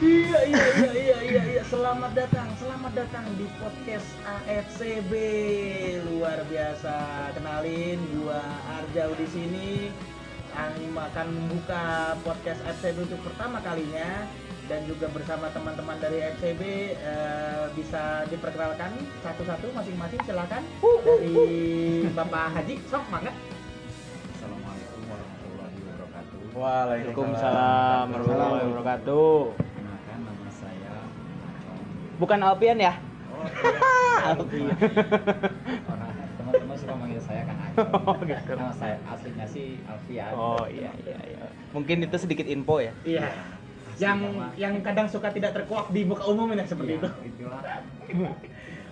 Iya iya iya iya iya iya. Selamat datang selamat datang di podcast AFCB luar biasa. Kenalin gua Arjau di sini. Akan membuka podcast AFCB untuk pertama kalinya. Dan juga bersama teman-teman dari FCB eh, bisa diperkenalkan satu-satu masing-masing silakan. Dari Bapak Haji sok mangga Assalamualaikum warahmatullahi wabarakatuh. Waalaikumsalam. warahmatullahi wabarakatuh. Bukan Alpian ya? Oh iya. Alpian. Orang teman-teman suka manggil saya Acong. Oh, gitu. Nama saya aslinya sih Alfian. Oh iya iya iya. Mungkin itu sedikit info ya. iya Asli yang nama- yang kadang suka tidak terkuak di muka umum ya seperti Iya, itu Itulah.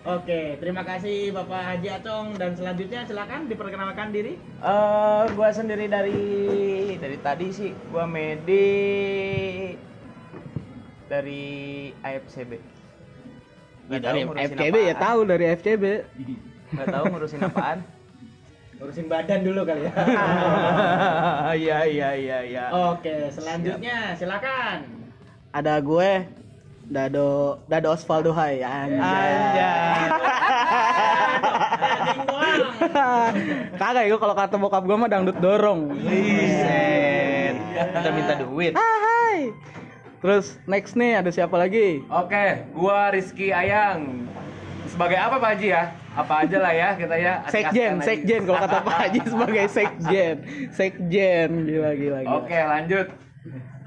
Oke, terima kasih Bapak Haji Acong dan selanjutnya silakan diperkenalkan diri. Eh, gua sendiri dari dari tadi sih gua Medi dari AFCB. Nggak tahu dari FCB ya apaan. tahu dari FCB. Nggak tahu ngurusin apaan. Ngurusin badan dulu kali ya. Iya iya iya iya. Oke, selanjutnya silakan. Ada gue Dado Dado Osvaldo Hai anjay. Anjay. Kagak ya kalau kata bokap gue mah dangdut dorong. Buset. Kita minta duit. Ah, hai. Terus next nih ada siapa lagi? Oke, gua Rizky Ayang. Sebagai apa Pak Haji ya? Apa aja lah ya kita ya. Sekjen, sekjen kalau kata Pak Haji sebagai sekjen. Sekjen gila gila gila. Oke, lanjut.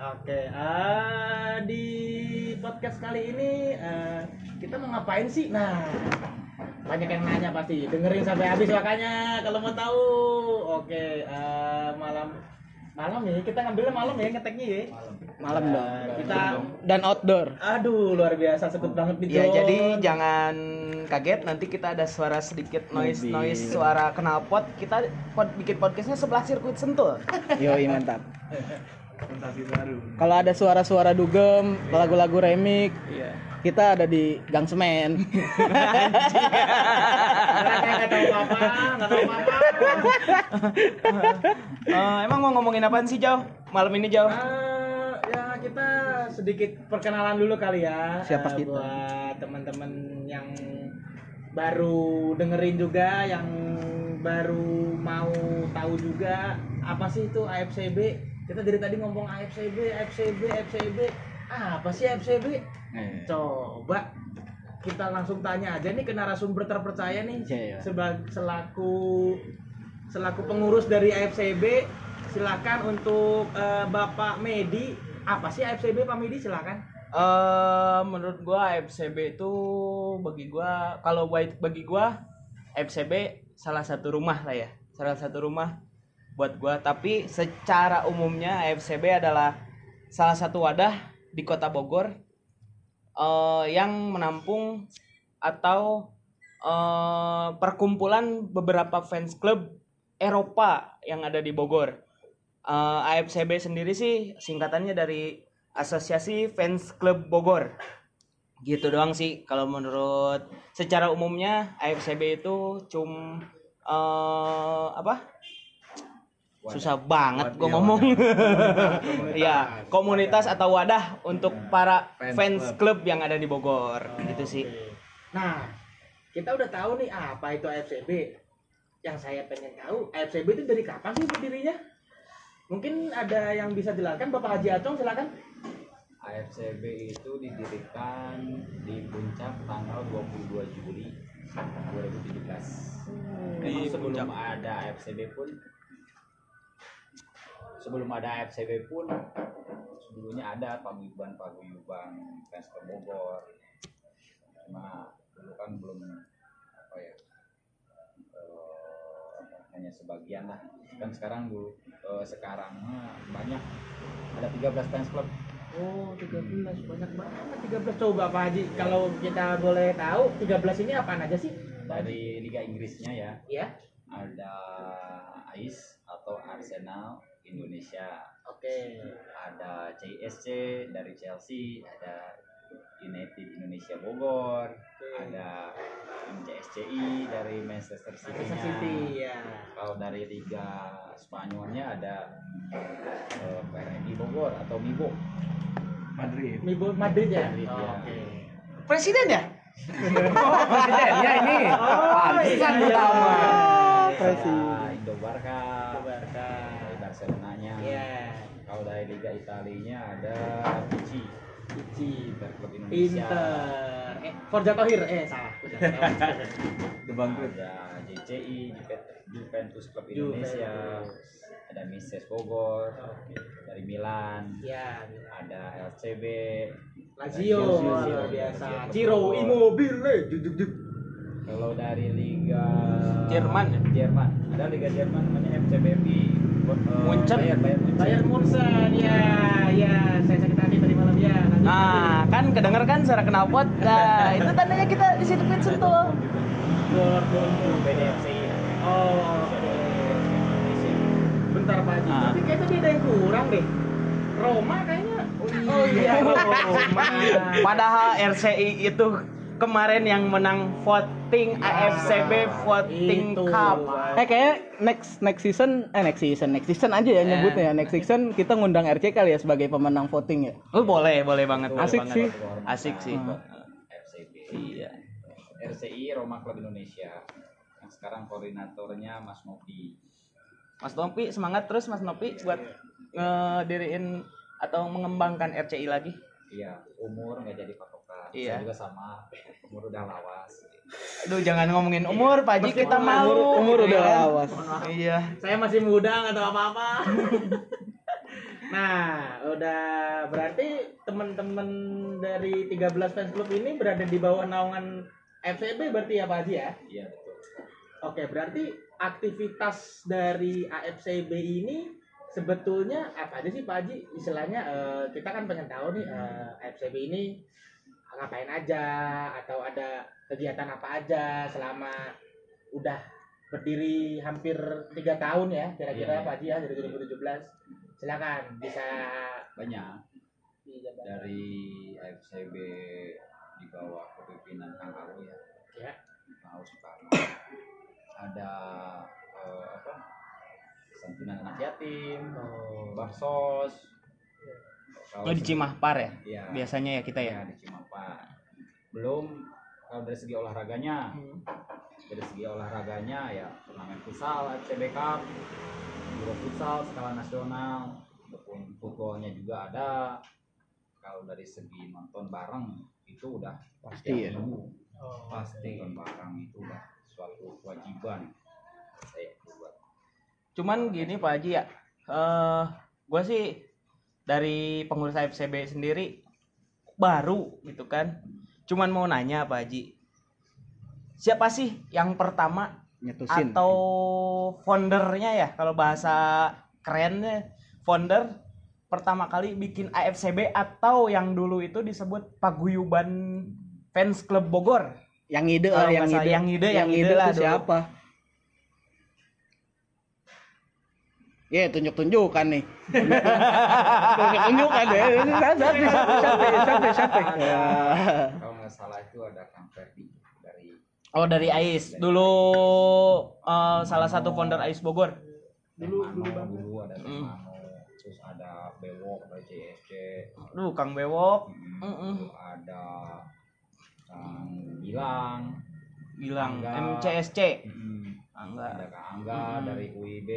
Oke, eh, di podcast kali ini eh, kita mau ngapain sih? Nah, banyak yang nanya pasti. Dengerin sampai habis makanya kalau mau tahu. Oke, eh, malam malam ya kita ngambilnya malam ya ngeteknya ya. Malam Eh, dong. kita Dan outdoor. aduh luar biasa sebut banget di Ya jadi jangan kaget nanti kita ada suara sedikit noise Mobil. noise suara knalpot kita pod, bikin podcastnya sebelah sirkuit sentul. Yoi mantap. Kalau ada suara-suara dugem, lagu-lagu remix, Iya. Kita ada di Gang Semen. Tahu apa, tahu apa. Eh, emang mau ngomongin apaan sih Jauh? Malam ini Jauh? Eh, ya kita sedikit perkenalan dulu kali ya Siapa eh, kita? buat teman-teman yang baru dengerin juga yang baru mau tahu juga apa sih itu AFCB kita dari tadi ngomong AFCB AFCB AFCB apa sih AFCB Eh, coba kita langsung tanya aja nih ke narasumber terpercaya nih Iya, iya. sebagai selaku selaku pengurus dari AFCB silakan untuk eh, Bapak Medi. Apa sih AFCB Pak Medi? Silakan. Eh, menurut gua FCB itu bagi gua kalau buat bagi gua FCB salah satu rumah lah ya. Salah satu rumah buat gua. Tapi secara umumnya FCB adalah salah satu wadah di Kota Bogor eh, yang menampung atau eh, perkumpulan beberapa fans club Eropa yang ada di Bogor. Eh, AFCB sendiri sih singkatannya dari Asosiasi Fans Club Bogor. Gitu doang sih kalau menurut secara umumnya AFCB itu cum eh, apa? Susah banget gue ngomong. Iya, komunitas atau wadah untuk para Fans fans club. yang ada di Bogor. Gitu sih. nah kita udah tahu nih apa itu AFCB yang saya pengen tahu AFCB itu dari kapan sih berdirinya? Mungkin ada yang bisa jelaskan Bapak Haji Acong silakan. AFCB itu didirikan di puncak tanggal 22 Juli 2017. Memang sebelum ada AFCB pun sebelum ada AFCB pun sebelumnya ada paguyuban-paguyuban fans ke Bogor. Cuma dulu kan belum apa ya eh, hanya sebagian lah. Kan sekarang dulu eh, sekarang banyak ada 13 fans club Oh, 13 banyak banget 13 coba Pak Haji kalau kita boleh tahu 13 ini apaan aja sih? dari Liga Inggrisnya ya. Ya. ada AIS atau Arsenal Indonesia Oke. ada CSC dari Chelsea ada United Indonesia Bogor ada MCSCI dari Manchester City, Manchester City ya. kalau dari Liga Spanyolnya ada eh, PRMI Bogor atau MIBO Madrid. Mibo Madrid ya Madrid, ya. oke Presiden ya? Oh, presidennya ini. Pantesan iya. utama. Presiden. Indo Barca Barca dari Barcelonanya Iya kalau dari Liga Italinya ada Pici Ici Inter klub Indonesia. Inter. Eh Forza Tohir. Eh salah. The Bangkrut. ada JCI Juve- Juventus klub Indonesia. Ada Mises Bogor. Dari Milan. Ya ada LCB Lazio luar biasa. Ciro Immobile juk juk juk kalau dari Liga Jerman ya? Jerman. Ada Liga Jerman namanya FCBP Munchen. Munchen Bayern Munchen ya ya saya sakit hati tadi malam ya. Lanjut. Nah, kan kedenger kan suara knalpot. Nah, itu tandanya kita di sentul. Dortmund BDFC oh bentar Pak Haji. Ah. tapi kayaknya dia ada yang kurang deh. Roma kayaknya. Oh iya. Roma Padahal RCI itu kemarin yang menang voting AFCB voting Itu. cup. Eh kayak next next season eh next season next season aja ya nyebutnya ya. Next season kita ngundang RC kali ya sebagai pemenang voting ya. Oh, boleh, boleh banget. boleh Asik banget. sih. Asik sih. FCB Iya. RCI Roma Klub Indonesia yang sekarang koordinatornya Mas Novi Mas Nopi semangat terus Mas Nopi buat ngediriin atau mengembangkan RCI lagi. iya umur nggak jadi patokan Iya. saya juga sama umur udah lawas Aduh, jangan ngomongin umur, Pak Haji kita malu. Umur udah Iya. lawas. Iya. saya masih muda nggak tahu apa-apa nah udah berarti teman-teman dari 13 fans club ini berada di bawah naungan FCB berarti ya Pak Haji ya iya betul Oke, berarti aktivitas dari AFCB ini sebetulnya apa aja sih Pak Haji? Istilahnya eh, kita kan pengen tahu nih eh, AFCB ini ngapain aja atau ada kegiatan apa aja selama udah berdiri hampir tiga tahun ya kira-kira Iya. Pak Haji ya dari 2017. Silakan bisa banyak dijabarkan. dari AFCB di bawah kepemimpinan Kang Alu ya Ya. Kang Soekarno ada eh, apa santunan anak yatim Oh. Baksos Oh, di Cimahpar ya? Iya. Biasanya ya kita ya. ya di Cimapa belum kalau dari segi olahraganya dari segi olahraganya ya turnamen futsal FCB Cup Euro futsal skala nasional ataupun footballnya juga ada kalau dari segi nonton bareng itu udah Pasti ya. minggu. Oh. pasti nonton bareng itu udah suatu kewajiban saya buat Cuman gini Pak Haji ya, eh gue sih dari pengurus AFCB sendiri baru gitu kan. Cuman mau nanya Pak Haji, siapa sih yang pertama Nyetusin. atau foundernya ya kalau bahasa kerennya founder pertama kali bikin AFCB atau yang dulu itu disebut paguyuban fans klub Bogor. yang ide lah yang nggak salah ide. yang ide, yang ide ide lah tuh dulu. siapa? Ya tunjuk-tunjukkan nih. tunjuk-tunjukkan deh. Siapa siapa siapa. Ya. kalau nggak salah itu ada Kang Ferdi dari Oh dari AIS dulu eh, salah satu founder AIS Bogor. dulu dulu dulu ada. Temano terus ada Bewok dari CSC Duh Kang Bewok, Mm-mm. terus ada Kang Gilang Angga. MCSC. Hmm, Angga. ada Kang Angga Hmm. dari UIB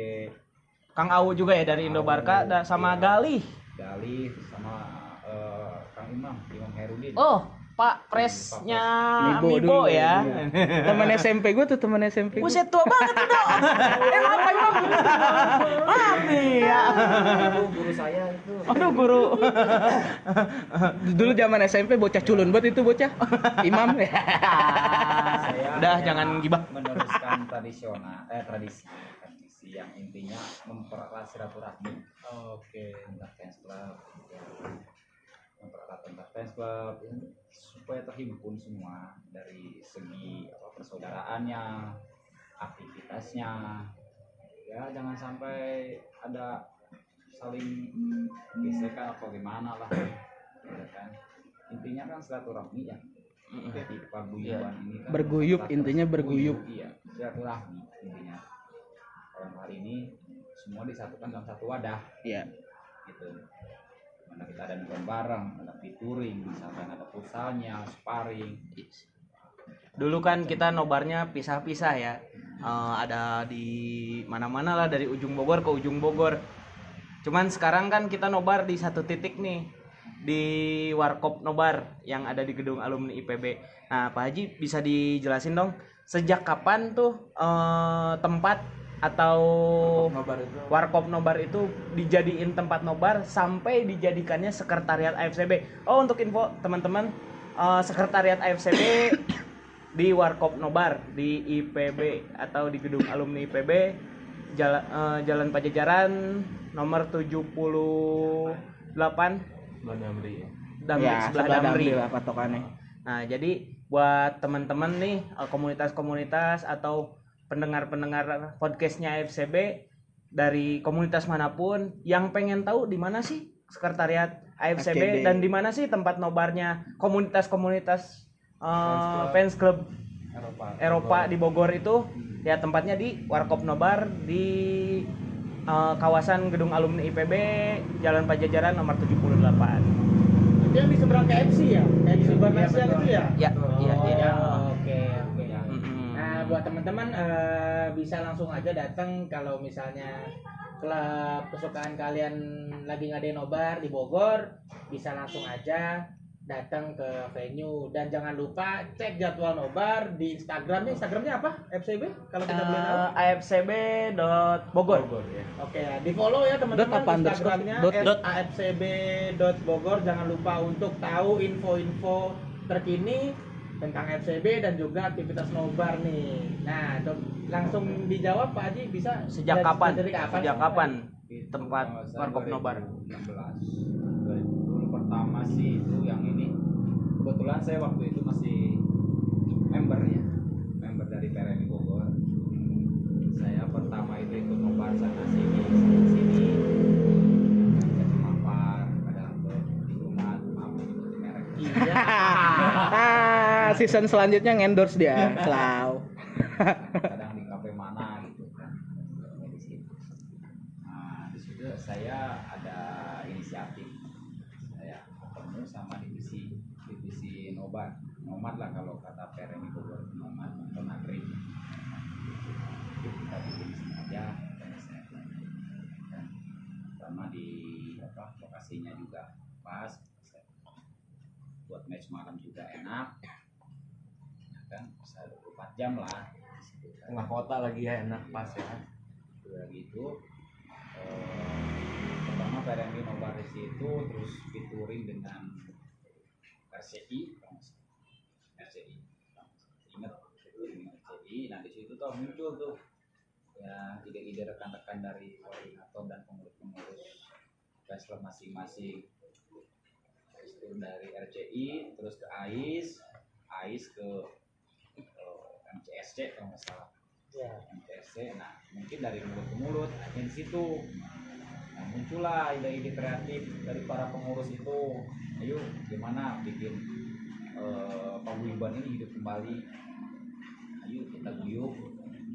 Kang Au juga ya dari Indo Barka da- sama Iya. Galih. Dali sama eh, Kang Imam Imam Herudin Oh, Pak Presnya Mibo Mibo, dulu, ya. Teman SMP gue tuh teman SMP gue. Buset tua banget itu. eh apa Imam? Mami ya. Guru saya itu Aduh guru. Dulu zaman SMP bocah culun banget itu bocah. Imam ya. saya Udah jangan gibah. meneruskan tradisional eh tradisi yang intinya mempererat silaturahmi. Oke. antar fans club ya. mempererat antar fans club ya, supaya terhimpun semua dari segi apa, persaudaraannya aktivitasnya. Ya jangan sampai ada saling gesekan atau gimana lah ya kan. Intinya kan silaturahmi ya. Di paguyuban ini kan Berguyup, intinya berguyup. iya. Silaturahmi intinya dalam hal ini semua disatukan dalam satu wadah Iya. gitu mana kita ada nonton bareng ada featuring misalkan ada pulsalnya sparring Dulu kan kita nobarnya pisah-pisah ya. Eh, ada di mana-mana lah dari ujung Bogor ke ujung Bogor. Cuman sekarang kan kita nobar di satu titik nih di Warkop Nobar yang ada di gedung alumni IPB. Nah, Pak Haji bisa dijelasin dong sejak kapan tuh eh, tempat atau Warkop Nobar itu dijadiin tempat nobar sampai dijadikannya sekretariat AFCB. Oh, untuk info teman-teman, eh, sekretariat AFCB di Warkop Nobar di IPB atau di gedung alumni IPB Jalan, eh, Jalan Pajajaran nomor 78 Bulan Damri ya. Damri ya, sebelah sebelah Damri. Damri lah patokannya. Nah, jadi buat teman-teman nih eh, komunitas-komunitas atau pendengar-pendengar podcastnya FCB dari komunitas mana pun yang pengen tahu di mana sih sekretariat AFCB FCB. dan di mana sih tempat nobarnya komunitas-komunitas eh, fans club Eropa. Eropa di Bogor itu ya tempatnya di Warkop Nobar di eh, kawasan gedung alumni IPB Jalan Pajajaran nomor 78. Itu yang di seberang KFC ya? KFC Barnasian itu ya? Ya, buat teman-teman eh, bisa langsung aja datang kalau misalnya klub kesukaan kalian lagi ngadain nobar di Bogor, bisa langsung aja datang ke venue dan jangan lupa cek jadwal nobar di Instagramnya. Instagramnya apa? FCB kalau kita boleh tahu. Eh, AFCB dot Bogor. Bogor ya. Oke ya, di follow ya teman-teman Dot? Instagramnya Dot- at dot. afcb.bogor. Jangan lupa untuk tahu info-info terkini tentang FCB dan juga aktivitas nobar nih. Nah, dok, langsung dijawab Pak Haji bisa Sejak dari- kapan? Dari kapan? Sejak kapan Itu tempat Warkop Nobar? 2016 dulu pertama sih itu yang ini kebetulan saya waktu itu masih member ya member dari PRMI Bogor saya pertama itu ikut nobar sana sini sana sini jadi mampar kadang di rumah maaf di merek Iya. season selanjutnya ngendorse dia. Selaw. kadang di kafe mana gitu kan. Di situ nah di situ saya ada inisiatif. Saya ketemu sama divisi divisi nobar. Nomad lah kalau kata Bogor itu nomad nonton agri Jadi kita bikin di sini aja dan saya dan sama di apa lokasinya juga pas. Buat match malam juga enak Ya kan bisa 24 jam lah. Tengah kota lagi ya enak pas ya. udah gitu eh, pertama PRMI Nobar di situ terus featuring dengan RCI. RCI dengan RCI nah di situ tuh muncul tuh ya ide-ide rekan-rekan dari koordinator dan pengurus-pengurus club masing-masing Terus itu dari RCI terus ke AIS AIS ke MCSC kalau nggak salah. Ya. MTSC nah mungkin dari mulut ke mulut akhirnya di situ. Nah muncullah ide-ide kreatif dari para pengurus itu. Ayo gimana bikin eh, paguyuban ini hidup kembali? Ayo kita guyup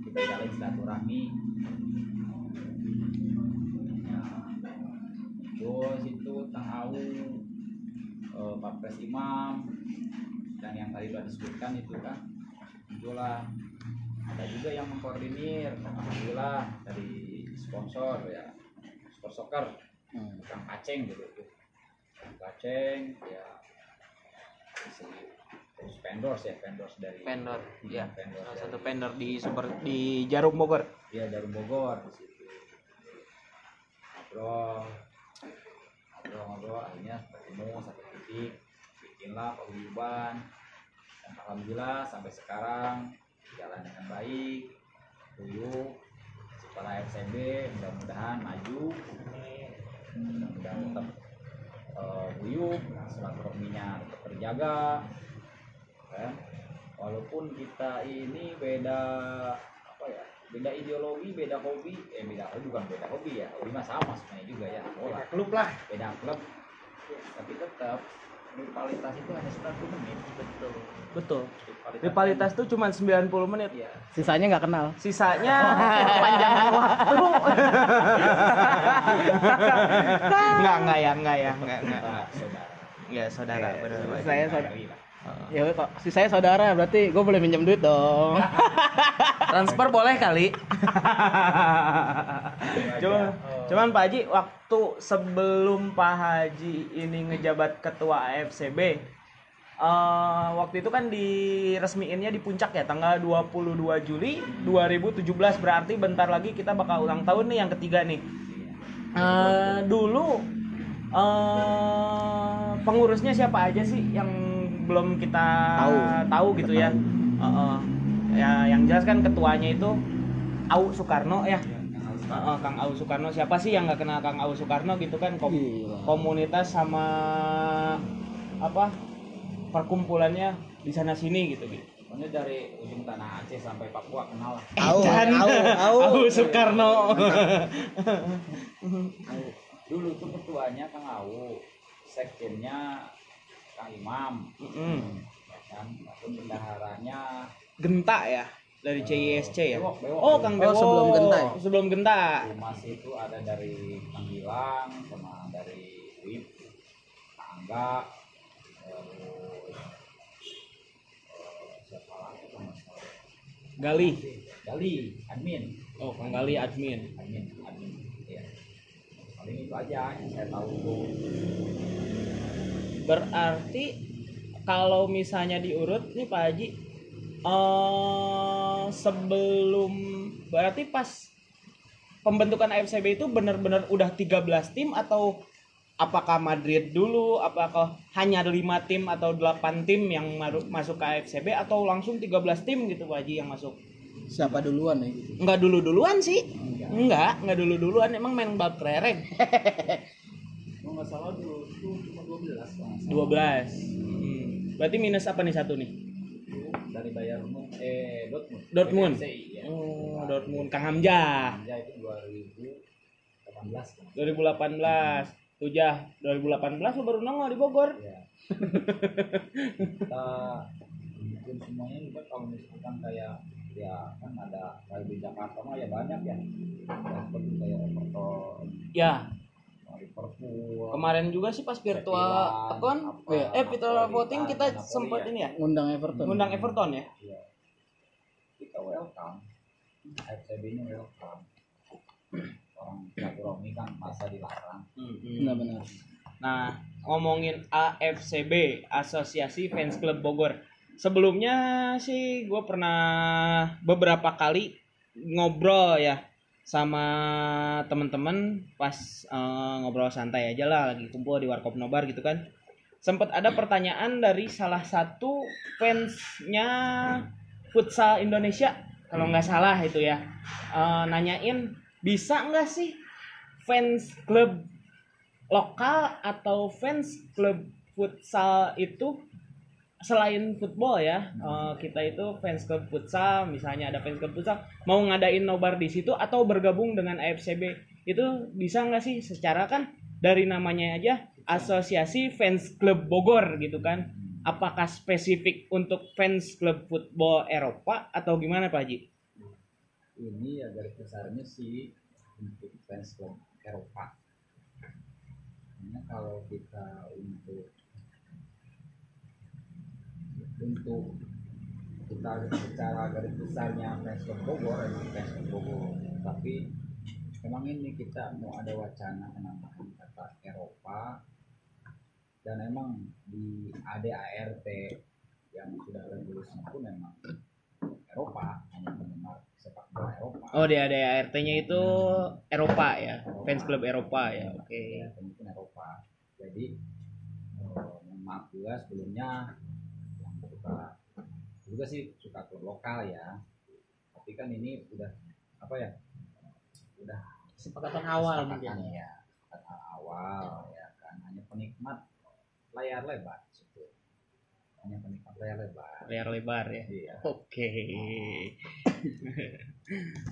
kita jalin silaturahmi. Nah, terus itu Tang Au eh, Pak Pres Imam dan yang tadi sudah disebutkan itu kan muncullah ada juga yang mengkoordinir alhamdulillah dari sponsor ya sponsor soccer Kang Paceng gitu tuh Kang Paceng ya di sini terus vendors ya vendors dari Vendor, Hmm, ya. vendors Salah satu vendor di super di Jarum Bogor. Iya Jarum Bogor di situ. Ngobrol, ngobrol-ngobrol, akhirnya ketemu satu titik, bikinlah paguyuban. Alhamdulillah sampai sekarang jalan dengan baik, guyup. Setelah FCB mudah-mudahan maju, mudah-mudahan tetap eh, guyup, silaturahminya tetap terjaga. Kan? Walaupun kita ini beda apa ya beda ideologi beda hobi eh beda hobi bukan beda hobi ya hobi mah sama sebenarnya juga ya bola Klub lah. beda klub tapi tetap rivalitas itu hanya 90 menit Betul. Betul. rivalitas, Rivalitas tuh cuma 90 menit. Iya. Sisanya nggak kenal. Sisanya perpanjangan waktu. Enggak, enggak ya, enggak ya, enggak, enggak. Ya, saudara, benar. benar. saya saudara. Ya kok si saya saudara berarti gue boleh minjem duit dong. Transfer boleh kali. Cuma, cuman Pak Haji waktu sebelum Pak Haji ini ngejabat ketua AFCB eh, waktu itu kan diresmiinnya di puncak ya tanggal 22 Juli 2017 berarti bentar lagi kita bakal ulang tahun nih yang ketiga nih. Eh, dulu eh, pengurusnya siapa aja sih yang belum kita Tahu. tahu gitu ya. Heeh. ya yang jelas kan ketuanya itu Au Soekarno ya. Heeh, Kang Au Soekarno siapa sih yang nggak kenal Kang Au Soekarno gitu kan kom- Gila. komunitas sama apa perkumpulannya di sana sini gitu gitu. Pokoknya dari ujung tanah Aceh sampai Papua kenal lah. Au, au, au. Au Soekarno. Dulu tuh ketuanya Kang Awu, sekjennya Kang Imam, Mm-mm. ya kan, lalu bendaharanya Genta ya dari CISC ya. Bewok, Bewok. Oh Kang Oh, Bewok. sebelum Genta ya? Sebelum Genta. Humas itu ada dari Kang Gilang sama dari WIP, Kak Angga, terus eh, siapa lagi Kang Mas? Gali. Gali, admin, Oh Kang Gali admin. admin, admin, ya. Paling itu aja yang saya tahu. Berarti kalau misalnya diurut nih Pak Haji eh sebelum berarti pas pembentukan AFCB itu benar-benar udah 13 tim atau apakah Madrid dulu apakah hanya 5 tim atau 8 tim yang masuk ke AFCB atau langsung 13 tim gitu Pak Haji yang masuk Siapa duluan nih? Enggak dulu-duluan sih enggak enggak dulu-duluan emang main bal kereng Kalau nggak salah dulu tuh cuma 12 kalau nggak 12 salah. Hmm. berarti minus apa nih satu nih dari Bayern eh Dortmund. Dortmund. PSI, ya. oh Dortmund Kang Hamzah Anja itu 2018 kan. 2018 Tujah 2018 lo baru nongol di Bogor Ya. Kita mungkin semuanya juga kalau misalkan kayak ya kan ada kayak di Jakarta mah ya banyak ya. Ya, seperti kayak Everton, ya Liverpool. kemarin juga sih pas virtual apa, eh Napoli, virtual voting kita Napoli, sempat ya. ini ya Ngundang Everton. ngundang Everton ya Iya. Kita welcome. FCB ini welcome. Orang silaturahmi kan masa dilarang. Benar-benar. Nah, ngomongin AFCB, Asosiasi Fans Club Bogor. Sebelumnya sih gue pernah beberapa kali ngobrol ya sama temen-temen pas eh, ngobrol santai aja lah lagi kumpul di Warkop Nobar gitu kan. Sempat ada pertanyaan dari salah satu fansnya futsal Indonesia kalau nggak salah itu ya Eh, nanyain bisa nggak sih fans klub lokal atau fans klub futsal itu selain football ya eh, kita itu fans klub futsal misalnya ada fans klub futsal mau ngadain nobar di situ atau bergabung dengan AFCB itu bisa nggak sih secara kan dari namanya aja asosiasi fans klub Bogor gitu kan apakah spesifik untuk fans klub football Eropa atau gimana Pak Haji? Ini ya garis besarnya sih untuk fans klub Eropa. Karena kalau kita untuk untuk kita secara garis besarnya fans klub Bogor emang fans klub Bogor tapi memang ini kita mau ada wacana penambahan kata Eropa dan emang di ADART yang sudah regulasinya pun memang Eropa hanya penggemar sepak bola Eropa Oh di ADART-nya itu Eropa ya, fans klub Eropa ya. Oke. ya mungkin Eropa jadi eh, maaf juga sebelumnya juga sih suka klub lokal ya tapi kan ini udah apa ya udah Kesepakatan awal mungkin. ya kesepakatan awal ya kan hanya penikmat layar lebar situ hanya penikmat layar lebar Layar lebar ya. iya Oke.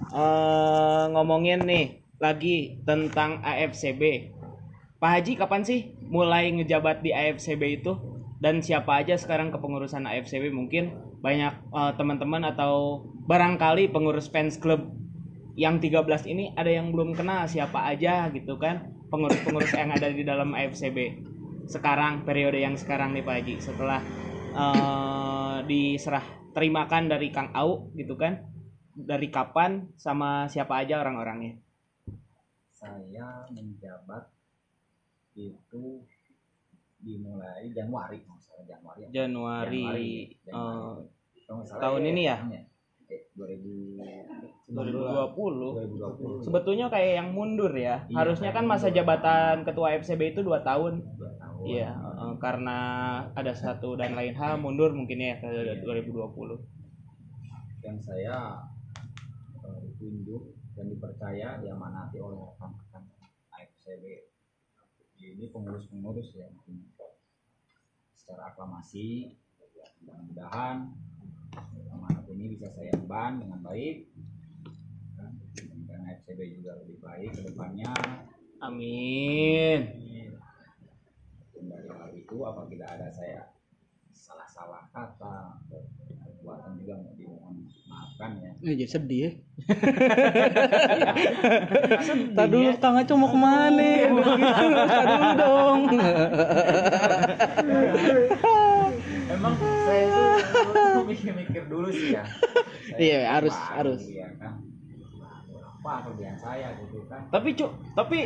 Eh, ngomongin nih lagi tentang AFCB. Pak Haji kapan sih mulai ngejabat di AFCB itu? Dan siapa aja sekarang kepengurusan AFCB? Mungkin banyak eh, teman-teman atau barangkali pengurus fans club yang 13 ini ada yang belum kenal siapa aja gitu kan pengurus-pengurus yang ada di dalam AFCB sekarang periode yang sekarang nih Pak Haji setelah eh, diserah terimakan dari Kang Au gitu kan dari kapan sama siapa aja orang-orangnya saya menjabat itu dimulai Januari nggak salah Januari ya. Januari, Januari. nggak salah tahun ini ya? eh, 2000 2020 2020 sebetulnya kayak yang mundur ya. Iya, harusnya kan masa jabatan ketua FCB itu dua tahun. Dua tahun. Iya, eh, karena ada satu dan lain hal mundur mungkin ya ke 2020. dan saya eh, ditunjuk dan dipercaya diamanati oleh rekan-rekan AFCB ini pengurus-pengurus ya mungkin secara aklamasi mudah-mudahan amanat ini bisa saya emban dengan baik dan AFCB juga lebih baik ke depannya Amin. Dari hal itu apabila ada saya salah-salah kata perbuatan juga mau dimohon maafkan ya Eh, jadi sedih ya. Tadi dulu Kang Aco mau ke mana? Tadi dulu dong. Emang saya itu mikir-mikir dulu sih ya. Saya Iya, itu harus, harus. Ya kan. Apa kerjaan saya gitu kan. Tapi cuk, tapi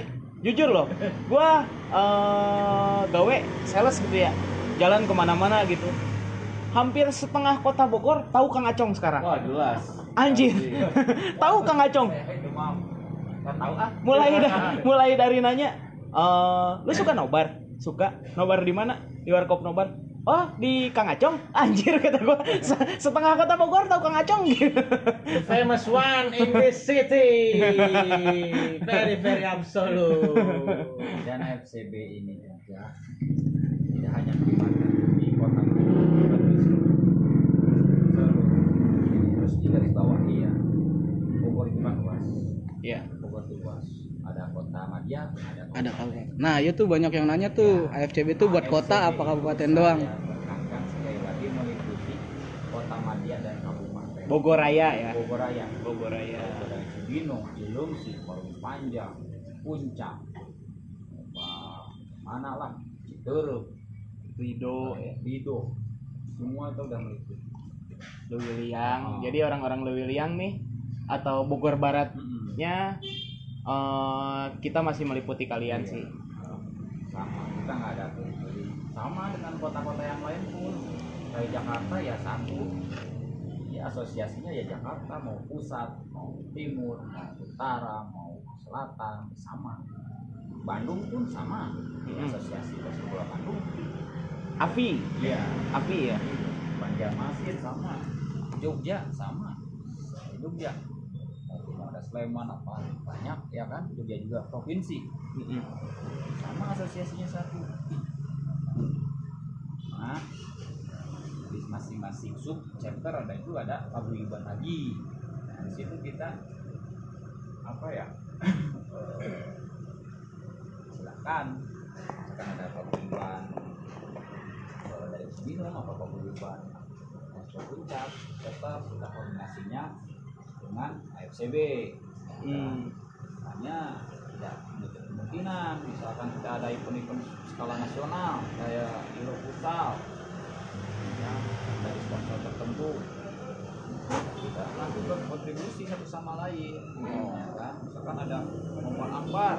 jujur loh, gua eh, gawe sales gitu ya, jalan ke mana-mana gitu. Hampir setengah kota Bogor tahu Kang Acong sekarang. Wah jelas. Anjir, tahu Kang Acong. Tahu ah. Mulai da- mulai dari nanya, eh, lu suka nobar? Suka. Nobar di mana? Di warkop nobar. Oh di Kang Acong anjir kata gua Se- setengah kota Bogor tahu Kang Acong gitu The famous one in this city. Very very absolute. Dan FCB ini juga tidak hanya di kota garis bawahi ya. Bogor itu luas. Iya Bogor itu luas. Ada kota Madia, ada kota Ada. Nah, itu banyak yang nanya tuh, AFCB itu buat kota apa kabupaten doang? Sekali lagi meliputi kota Madia dan kabupaten. Bogor Raya ya Bogor Raya. Bogor Raya Cibinong, Cilungsi, Parung Panjang, Puncak, mana lah, Citerep, Rido ya Lido, semua itu udah meliputi. Lewiliang. Oh. Jadi orang-orang Lewiliang nih atau Bogor Baratnya eh, kita masih meliputi kalian Iya. sih. Sama, kita nggak ada teritori. Sama dengan kota-kota yang lain pun. Kayak Jakarta ya satu. Ya asosiasinya ya Jakarta mau pusat, mau timur, mau utara, mau selatan, sama. Bandung pun sama. Di Hmm. asosiasi Persib Bola Bandung. Avi, Iya. Avi ya. Banjarmasin sama. Jogja sama. Jogja. Sleman apa? Banyak ya kan? Jogja juga provinsi. Sama asosiasinya satu. Nah di masing-masing sub chapter ada itu ada paguyuban lagi. Nah, di situ kita apa ya? Silakan. Misalkan ada paguyuban dari Cibinong apa paguyuban Masuk puncak tetap kita koordinasinya dengan AFCB Hmm. hanya tidak menutup kemungkinan misalkan kita ada event-event skala nasional kayak Euro Futsal ya, dari sponsor tertentu. Kita nanti berkontribusi satu sama lain ya kan? Misalkan ada lomba akbar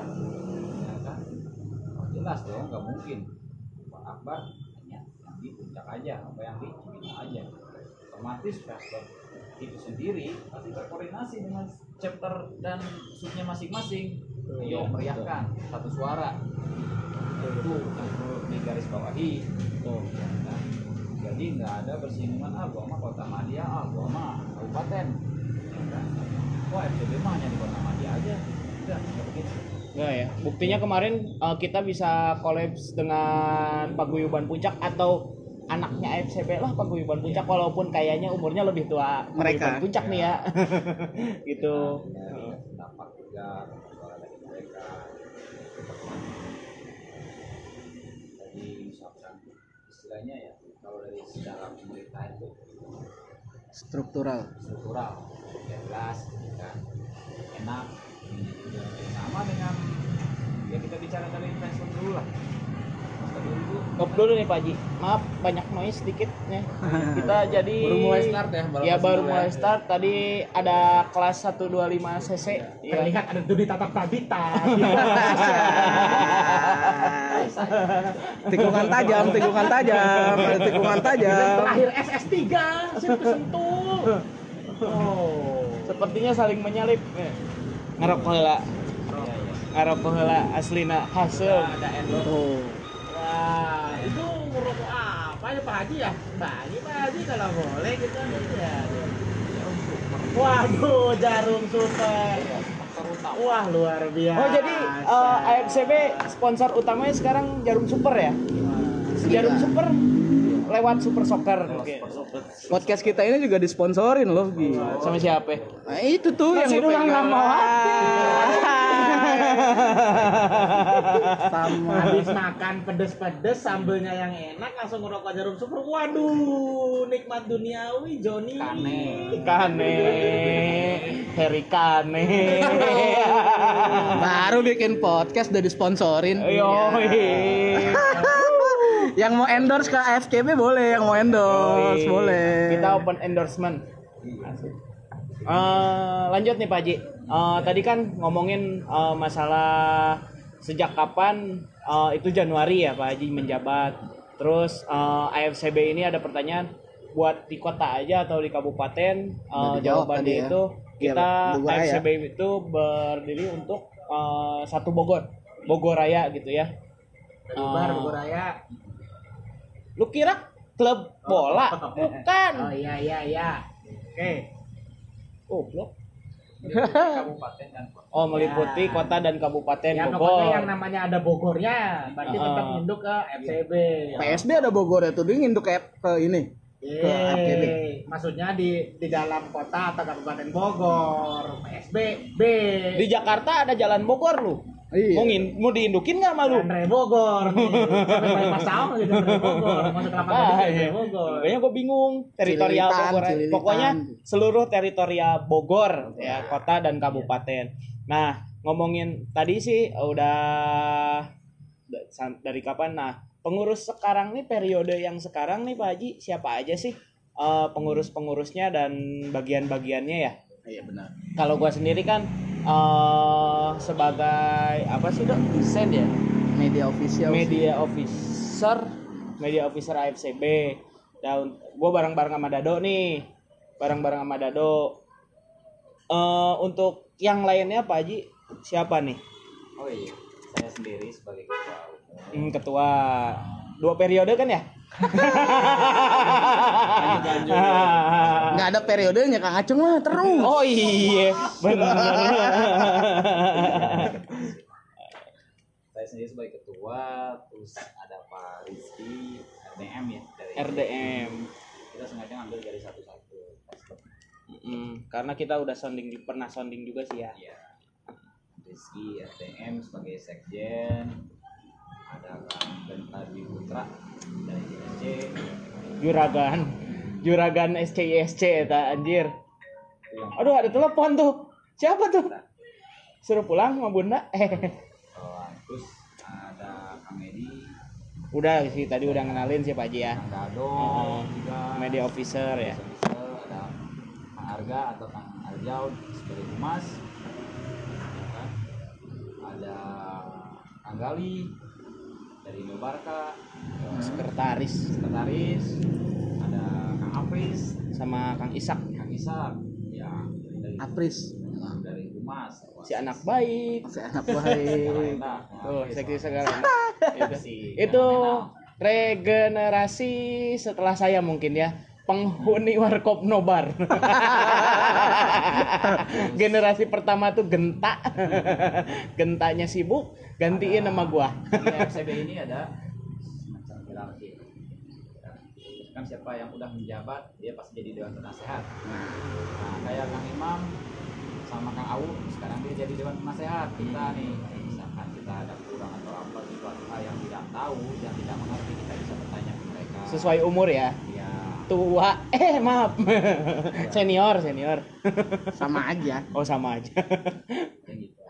ya kan? Oh, jelas dong nggak mungkin. Lomba akbar hanya yang di puncak aja apa yang di Cibinong aja. Otomatis pastor itu sendiri pasti berkoordinasi dengan chapter dan subnya masing-masing. Ayo meriahkan satu suara. Itu yang perlu digaris bawahi. Ya kan? jadi nggak ada bersinggungan ah gua mah kota Madia ah gua mah kabupaten. Ya wah FCB mah hanya di kota Madia aja. Enggak begitu. Enggak ya. Buktinya kemarin eh, kita bisa kolaps dengan Paguyuban Puncak atau anaknya FCB lah Paguyuban Puncak walaupun kayaknya umurnya lebih tua Mereka. Paguyuban Puncak nih ya. gitu. Jadi misalkan istilahnya ya kalau dari secara pemerintah itu Struktural. struktural ya jelas gitu kan enak sama dengan ya kita bicara dari investor lah Investor dulu Stop dulu nih Pak Haji. Maaf banyak noise sedikit nih. Kita jadi Baru mulai start ya, baru Ya baru mulai ya. start. Tadi ada kelas 125 cc. Iya. Terlihat ada tuh di tatap tabita. tikungan tajam tikungan tajam ada tikungan tajam Terakhir SS3, siapa kesentuh? Oh. Sepertinya saling menyalip. Eh, Ngerokok heula. Iya, iya. Ngerokok heula aslina hasil. ada Wah, itu ngerokok apa ya Pak Haji ya? Bagi Pak Haji kalau boleh kita ya. Waduh, jarum super. Wah, luar biasa. Oh jadi eh, AFCB sponsor utamanya sekarang Jarum Super ya? Jarum Super lewat Super Soccer. Oke. podcast kita ini juga disponsorin loh Gi. Sama siapa? nah itu tuh Masih yang lu ulang nama sama habis makan pedes-pedes sambelnya yang enak langsung ngerokok jarum super. Waduh, nikmat duniawi Joni. Kane. Kane, Harry Kane. baru bikin podcast udah disponsorin Yo, yang mau endorse ke AFCB boleh yang mau endorse boleh Kita open endorsement. Eh, lanjut nih Pak Haji. Eh, tadi kan ngomongin eh, masalah sejak kapan eh, itu Januari ya Pak Haji menjabat. Terus eh, AFCB ini ada pertanyaan buat di kota aja atau di kabupaten eh, Udah dijawab jawabannya ya. itu kita Bogor Raya. AFCB itu berdiri untuk eh, satu Bogor Bogor Raya gitu ya Bubar Eh, Bogor Raya. lu kira klub bola bukan Oh iya iya iya. Oke. goblok kabupaten dan kota Oh, meliputi Ya. kota dan kabupaten Ya Bogor. yang namanya ada Bogornya, berarti Ah. tetap induk ke FCB. PSD ada Bogor ya tuh dia nginduk ke, ke ini ke AFCB Yeay. Maksudnya di di dalam kota atau kabupaten Bogor, PSB, B. Di Jakarta ada jalan Bogor lu. Iya. Mau, ngin- mau diindukin nggak malu? Andre Bogor Mas Saung gitu Andre Bogor. Masuk lapangan Ah, Andre iya. Bogor. Makanya gue bingung teritorial Cililitan, Bogor. Cililitan. Pokoknya seluruh teritorial Bogor ya, kota dan kabupaten. Nah, ngomongin tadi sih udah dari kapan? Nah, pengurus sekarang nih periode yang sekarang nih Pak Haji siapa aja sih eh, pengurus-pengurusnya dan bagian-bagiannya ya? Iya benar. Kalau gua sendiri kan eh sebagai apa sih dok? Sen ya? media official sih. media officer media officer AFCB dan gue bareng-bareng sama Dado nih. Bareng-bareng sama Dado. Eh untuk yang lainnya Pak Haji siapa nih? Oh iya saya sendiri sebagai ketua Hmm, ketua. Dua periode kan ya nggak ada periodenya Kang Acung mah terus. Oh iya. Benar saya sendiri sebagai ketua terus ada Pak Rizky RDM ya dari RDM kita sengaja ngambil dari satu-satu. Mm, karena kita udah sounding pernah sounding juga sih ya. Ya Rizky RDM sebagai sekjen ada Dwi Putra dari JSC juragan. Juragan SCISC eta anjir. Yang aduh ada telepon tuh. Siapa tuh? Suruh pulang sama bunda. Oh, terus ada Kang Edi. Udah sih tadi udah kenalin sih Pak Haji ya Dado Oh, media officer ya? Bisa ada Kang Arga atau Kang Arjau sebagai humas. Ya kan? Dari Nobarka sekretaris. Sekretaris ada Kang Apris. Sama Kang Isak. Kang Isak ya dari Apris. dari humas si anak baik. Si anak baik. Nah, tuh seksi segala itu Si itu regenerasi setelah saya mungkin ya. Penghuni warkop nobar generasi pertama tuh genta gentanya sibuk gantiin nama gua. Di FCB ini ada semacam hierarki. Kan siapa yang udah menjabat dia pasti jadi dewan penasehat. Nah kayak Kang Imam sama Kang Awu sekarang dia jadi dewan penasehat. Kita nih misalkan kita ada kurang atau apa sesuatu hal yang tidak tahu yang tidak mengerti kita bisa bertanya ke mereka. Sesuai umur ya? Ya tua. Eh maaf. Senior senior. Sama aja. Oh sama aja. Ya gitu. aja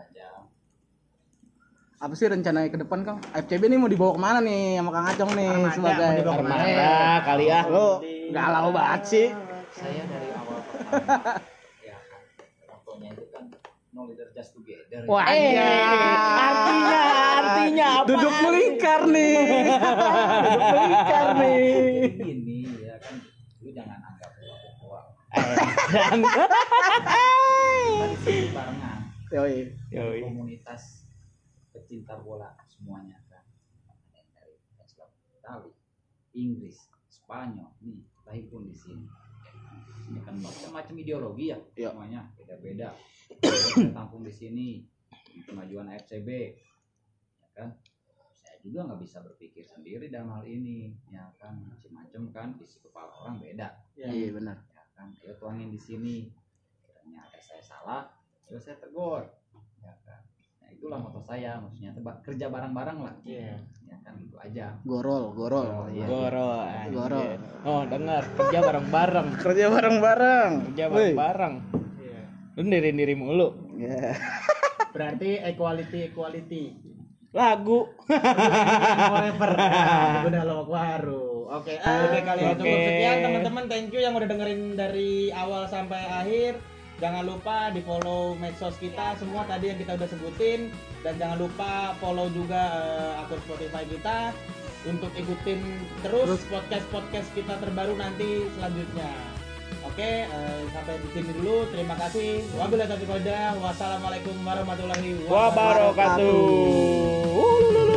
apa sih rencananya ke depan kang? FCB nih mau dibawa ke mana nih sama kang Acong nih Armada, sebagai mau dibawa ke mana? Armada kali ya. Lo galau banget sih. Saya dari awal pertama. Ya kan itu kan no leader just together. Wah eh artinya artinya apa? Duduk melingkar nih. Duduk melingkar nih. gini ya kan lu jangan anggap di sini barengan. Yoi. Yoi. komunitas pecinta bola semuanya kan. Dari Itali Inggris Spanyol nih lahir pun di sini. Ini kan macam-macam ideologi ya Iya. semuanya beda-beda. Kita tampung di sini kemajuan FCB ya kan? Saya juga nggak bisa berpikir sendiri dalam hal ini ya kan? Macam-macam kan isi kepala orang beda. Iya. Benar. Ya kan? Ayo tuangin di sini. Kiranya ada saya salah terus saya tegur. Ya kan itulah moto saya maksudnya teba- kerja bareng-bareng lah Iya. ya kan gitu aja gorol gorol Oh, iya. Goro anjir. Goro. Oh, dengar kerja bareng-bareng. kerja bareng bareng Kerja bareng-bareng. Iya. Lu ndiri-ndiri mulu. ya Berarti equality equality. Lagu. forever. Udah lo baru. Oke, ah, udah kali cukup sekian teman-teman. Thank you yang udah dengerin dari awal sampai akhir. Jangan lupa di follow medsos kita semua tadi yang kita udah sebutin dan jangan lupa follow juga eh, akun Spotify kita untuk ikutin terus podcast podcast kita terbaru nanti selanjutnya. Oke, eh, sampai di sini dulu. Terima kasih. Wabillahi taufiq. Wassalamualaikum warahmatullahi wabarakatuh. Wabarakatuh.